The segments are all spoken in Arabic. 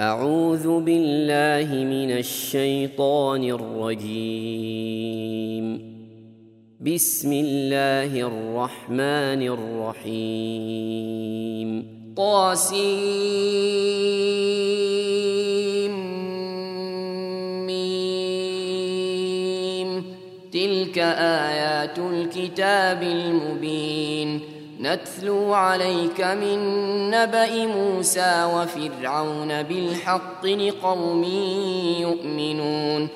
أعوذ بالله من الشيطان الرجيم. بسم الله الرحمن الرحيم. طاسيم. تلك آيات الكتاب المبين. نتلو عليك من نبأ موسى وفرعون بالحق لقوم يؤمنون.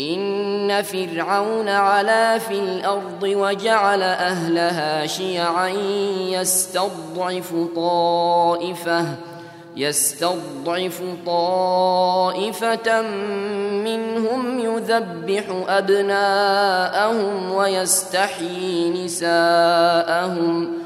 إن فرعون علا في الأرض وجعل أهلها شيعا يستضعف طائفة يستضعف طائفة منهم يذبح أبناءهم ويستحيي نساءهم ۖ.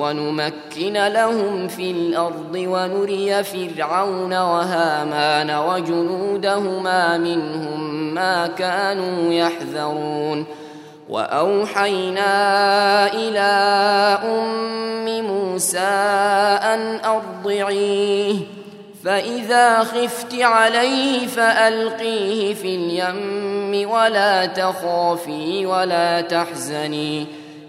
ونمكن لهم في الأرض ونري فرعون وهامان وجنودهما منهم ما كانوا يحذرون. وأوحينا إلى أم موسى أن أرضعيه. فإذا خفت عليه فألقيه في اليم ولا تخافي ولا تحزني.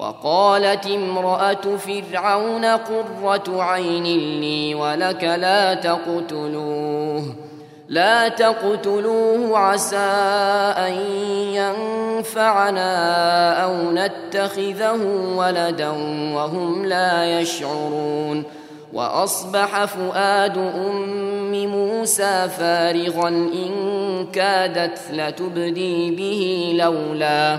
وقالت امرأة فرعون قرة عين لي ولك لا تقتلوه لا تقتلوه عسى أن ينفعنا أو نتخذه ولدا وهم لا يشعرون. وأصبح فؤاد أم موسى فارغا إن كادت لتبدي به لولا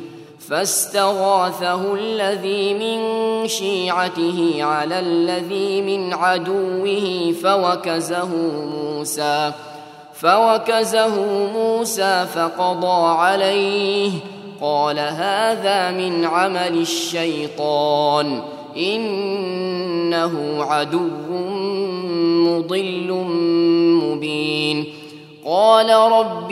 فاستغاثه الذي من شيعته على الذي من عدوه فوكزه موسى فوكزه موسى فقضى عليه قال هذا من عمل الشيطان إنه عدو مضل مبين قال رب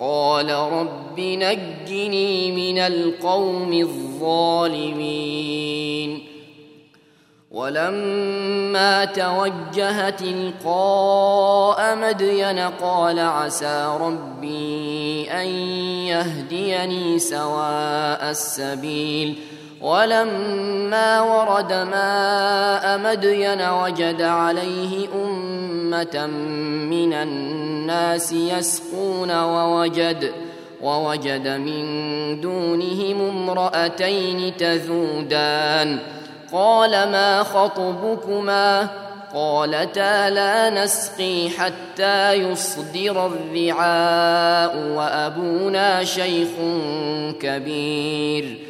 قال رب نجني من القوم الظالمين. ولما توجه تلقاء مدين قال عسى ربي أن يهديني سواء السبيل. ولما ورد ماء مدين وجد عليه أمة من الناس يسقون ووجد ووجد من دونهم امرأتين تذودان قال ما خطبكما قالتا لا نسقي حتى يصدر الرعاء وأبونا شيخ كبير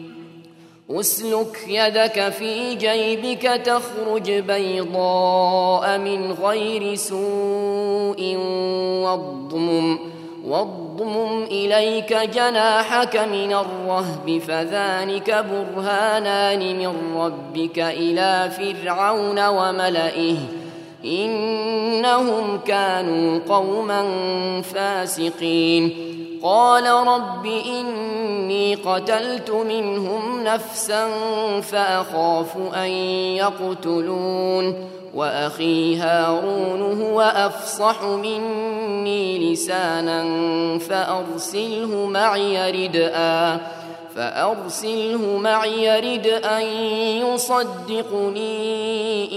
اسلك يدك في جيبك تخرج بيضاء من غير سوء واضمم واضمم إليك جناحك من الرهب فذلك برهانان من ربك إلى فرعون وملئه. إنهم كانوا قوما فاسقين. قال رب إني قتلت منهم نفسا فأخاف أن يقتلون وأخي هارون هو أفصح مني لسانا فأرسله معي ردءا فأرسله معي رد أن يصدقني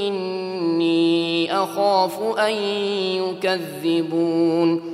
إني أخاف أن يكذبون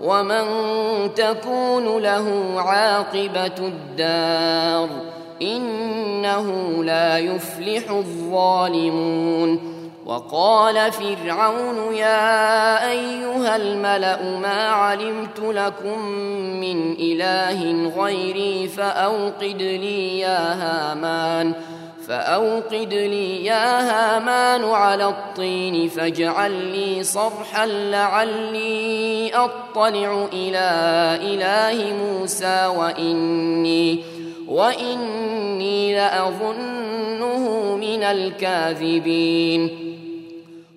ومن تكون له عاقبة الدار إنه لا يفلح الظالمون وقال فرعون يا أيها الملأ ما علمت لكم من إله غيري فأوقد لي يا هامان فأوقد لي يا هامان على الطين فاجعل لي صرحا لعلي أطلع إلى إله موسى وإني وإني لأظنه من الكاذبين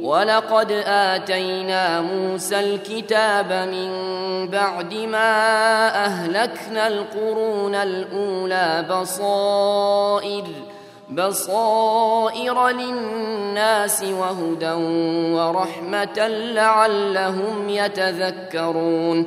ولقد آتينا موسى الكتاب من بعد ما أهلكنا القرون الأولى بصائر بصائر للناس وهدى ورحمة لعلهم يتذكرون.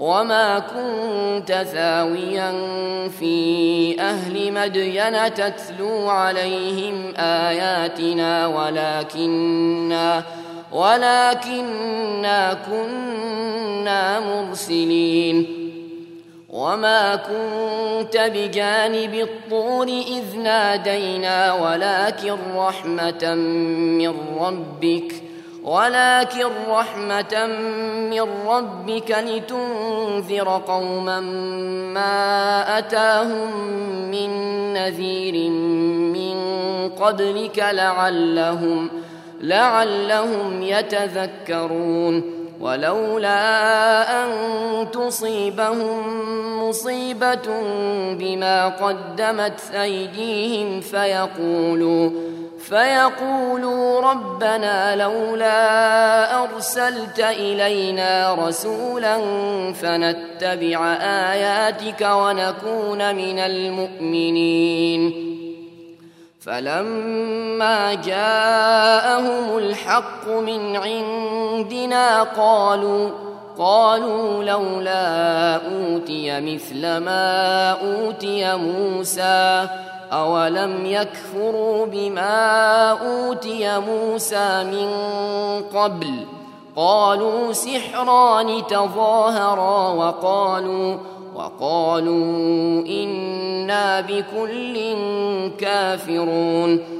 وما كنت ثاويا في أهل مدين تتلو عليهم آياتنا ولكننا ولكننا كنا مرسلين وما كنت بجانب الطور إذ نادينا ولكن رحمة من ربك ۖ ولكن رحمة من ربك لتنذر قوما ما أتاهم من نذير من قبلك لعلهم لعلهم يتذكرون. ولولا أن تصيبهم مصيبة بما قدمت أيديهم فيقولوا فيقولوا ربنا لولا أرسلت إلينا رسولا فنتبع آياتك ونكون من المؤمنين. فلما جاءهم الحق من عندنا قالوا قالوا لولا أوتي مثل ما أوتي موسى أولم يكفروا بما أوتي موسى من قبل؟ قالوا سحران تظاهرا وقالوا وقالوا إنا بكل كافرون.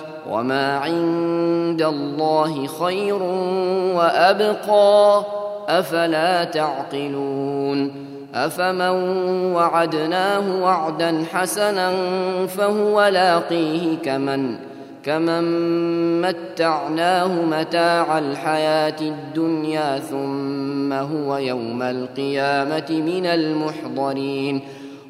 وما عند الله خير وابقى افلا تعقلون افمن وعدناه وعدا حسنا فهو لاقيه كمن كمن متعناه متاع الحياة الدنيا ثم هو يوم القيامه من المحضرين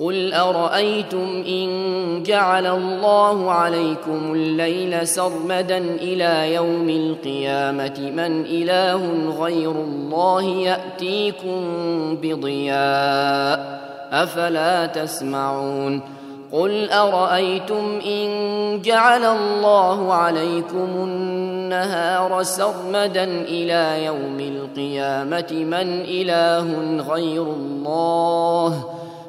قل ارايتم ان جعل الله عليكم الليل سرمدا إلى يوم القيامه من اله غير الله ياتيكم بضياء افلا تسمعون قل ارايتم ان جعل الله عليكم النهار سرمدا إلى يوم القيامه من اله غير الله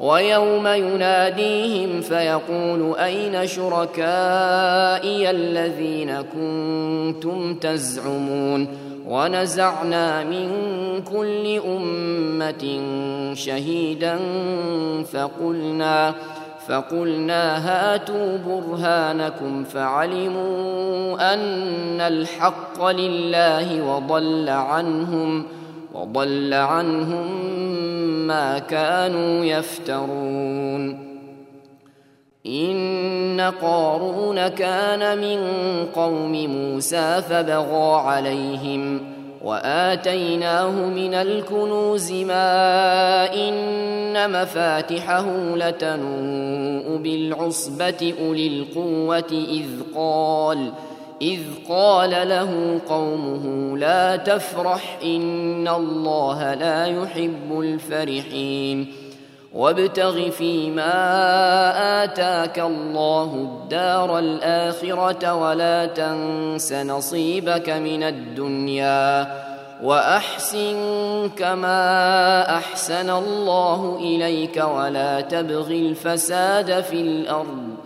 ويوم يناديهم فيقول أين شركائي الذين كنتم تزعمون ونزعنا من كل أمة شهيدا فقلنا فقلنا هاتوا برهانكم فعلموا أن الحق لله وضل عنهم وضل عنهم ما كانوا يفترون. إن قارون كان من قوم موسى فبغى عليهم وآتيناه من الكنوز ما إن مفاتحه لتنوء بالعصبة أولي القوة إذ قال إذ قال له قومه لا تفرح إن الله لا يحب الفرحين وابتغ فيما آتاك الله الدار الآخرة ولا تنس نصيبك من الدنيا وأحسن كما أحسن الله إليك ولا تبغ الفساد في الأرض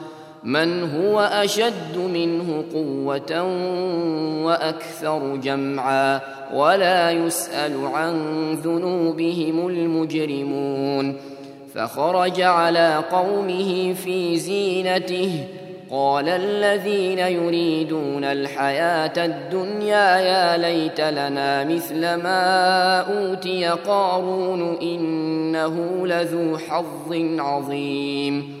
من هو أشد منه قوة وأكثر جمعا ولا يسأل عن ذنوبهم المجرمون فخرج على قومه في زينته قال الذين يريدون الحياة الدنيا يا ليت لنا مثل ما أوتي قارون إنه لذو حظ عظيم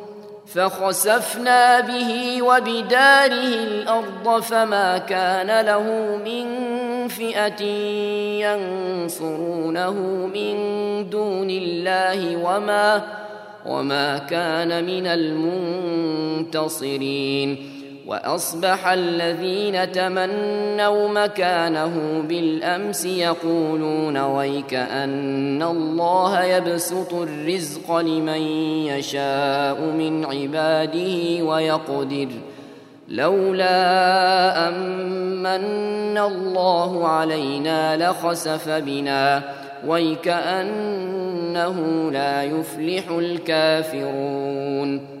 فخسفنا به وبداره الأرض فما كان له من فئة ينصرونه من دون الله وما وما كان من المنتصرين وأصبح الذين تمنوا مكانه بالأمس يقولون ويك أن الله يبسط الرزق لمن يشاء من عباده ويقدر لولا امن الله علينا لخسف بنا ويكانه لا يفلح الكافرون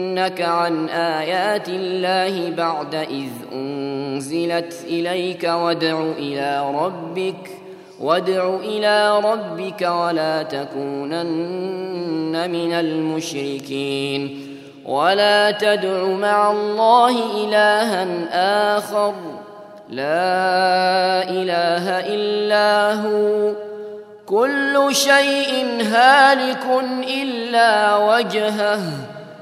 يصدنك عن آيات الله بعد إذ أنزلت إليك وادع إلى ربك وادع إلى ربك ولا تكونن من المشركين. ولا تدع مع الله إلها آخر لا إله إلا هو. كل شيء هالك إلا وجهه.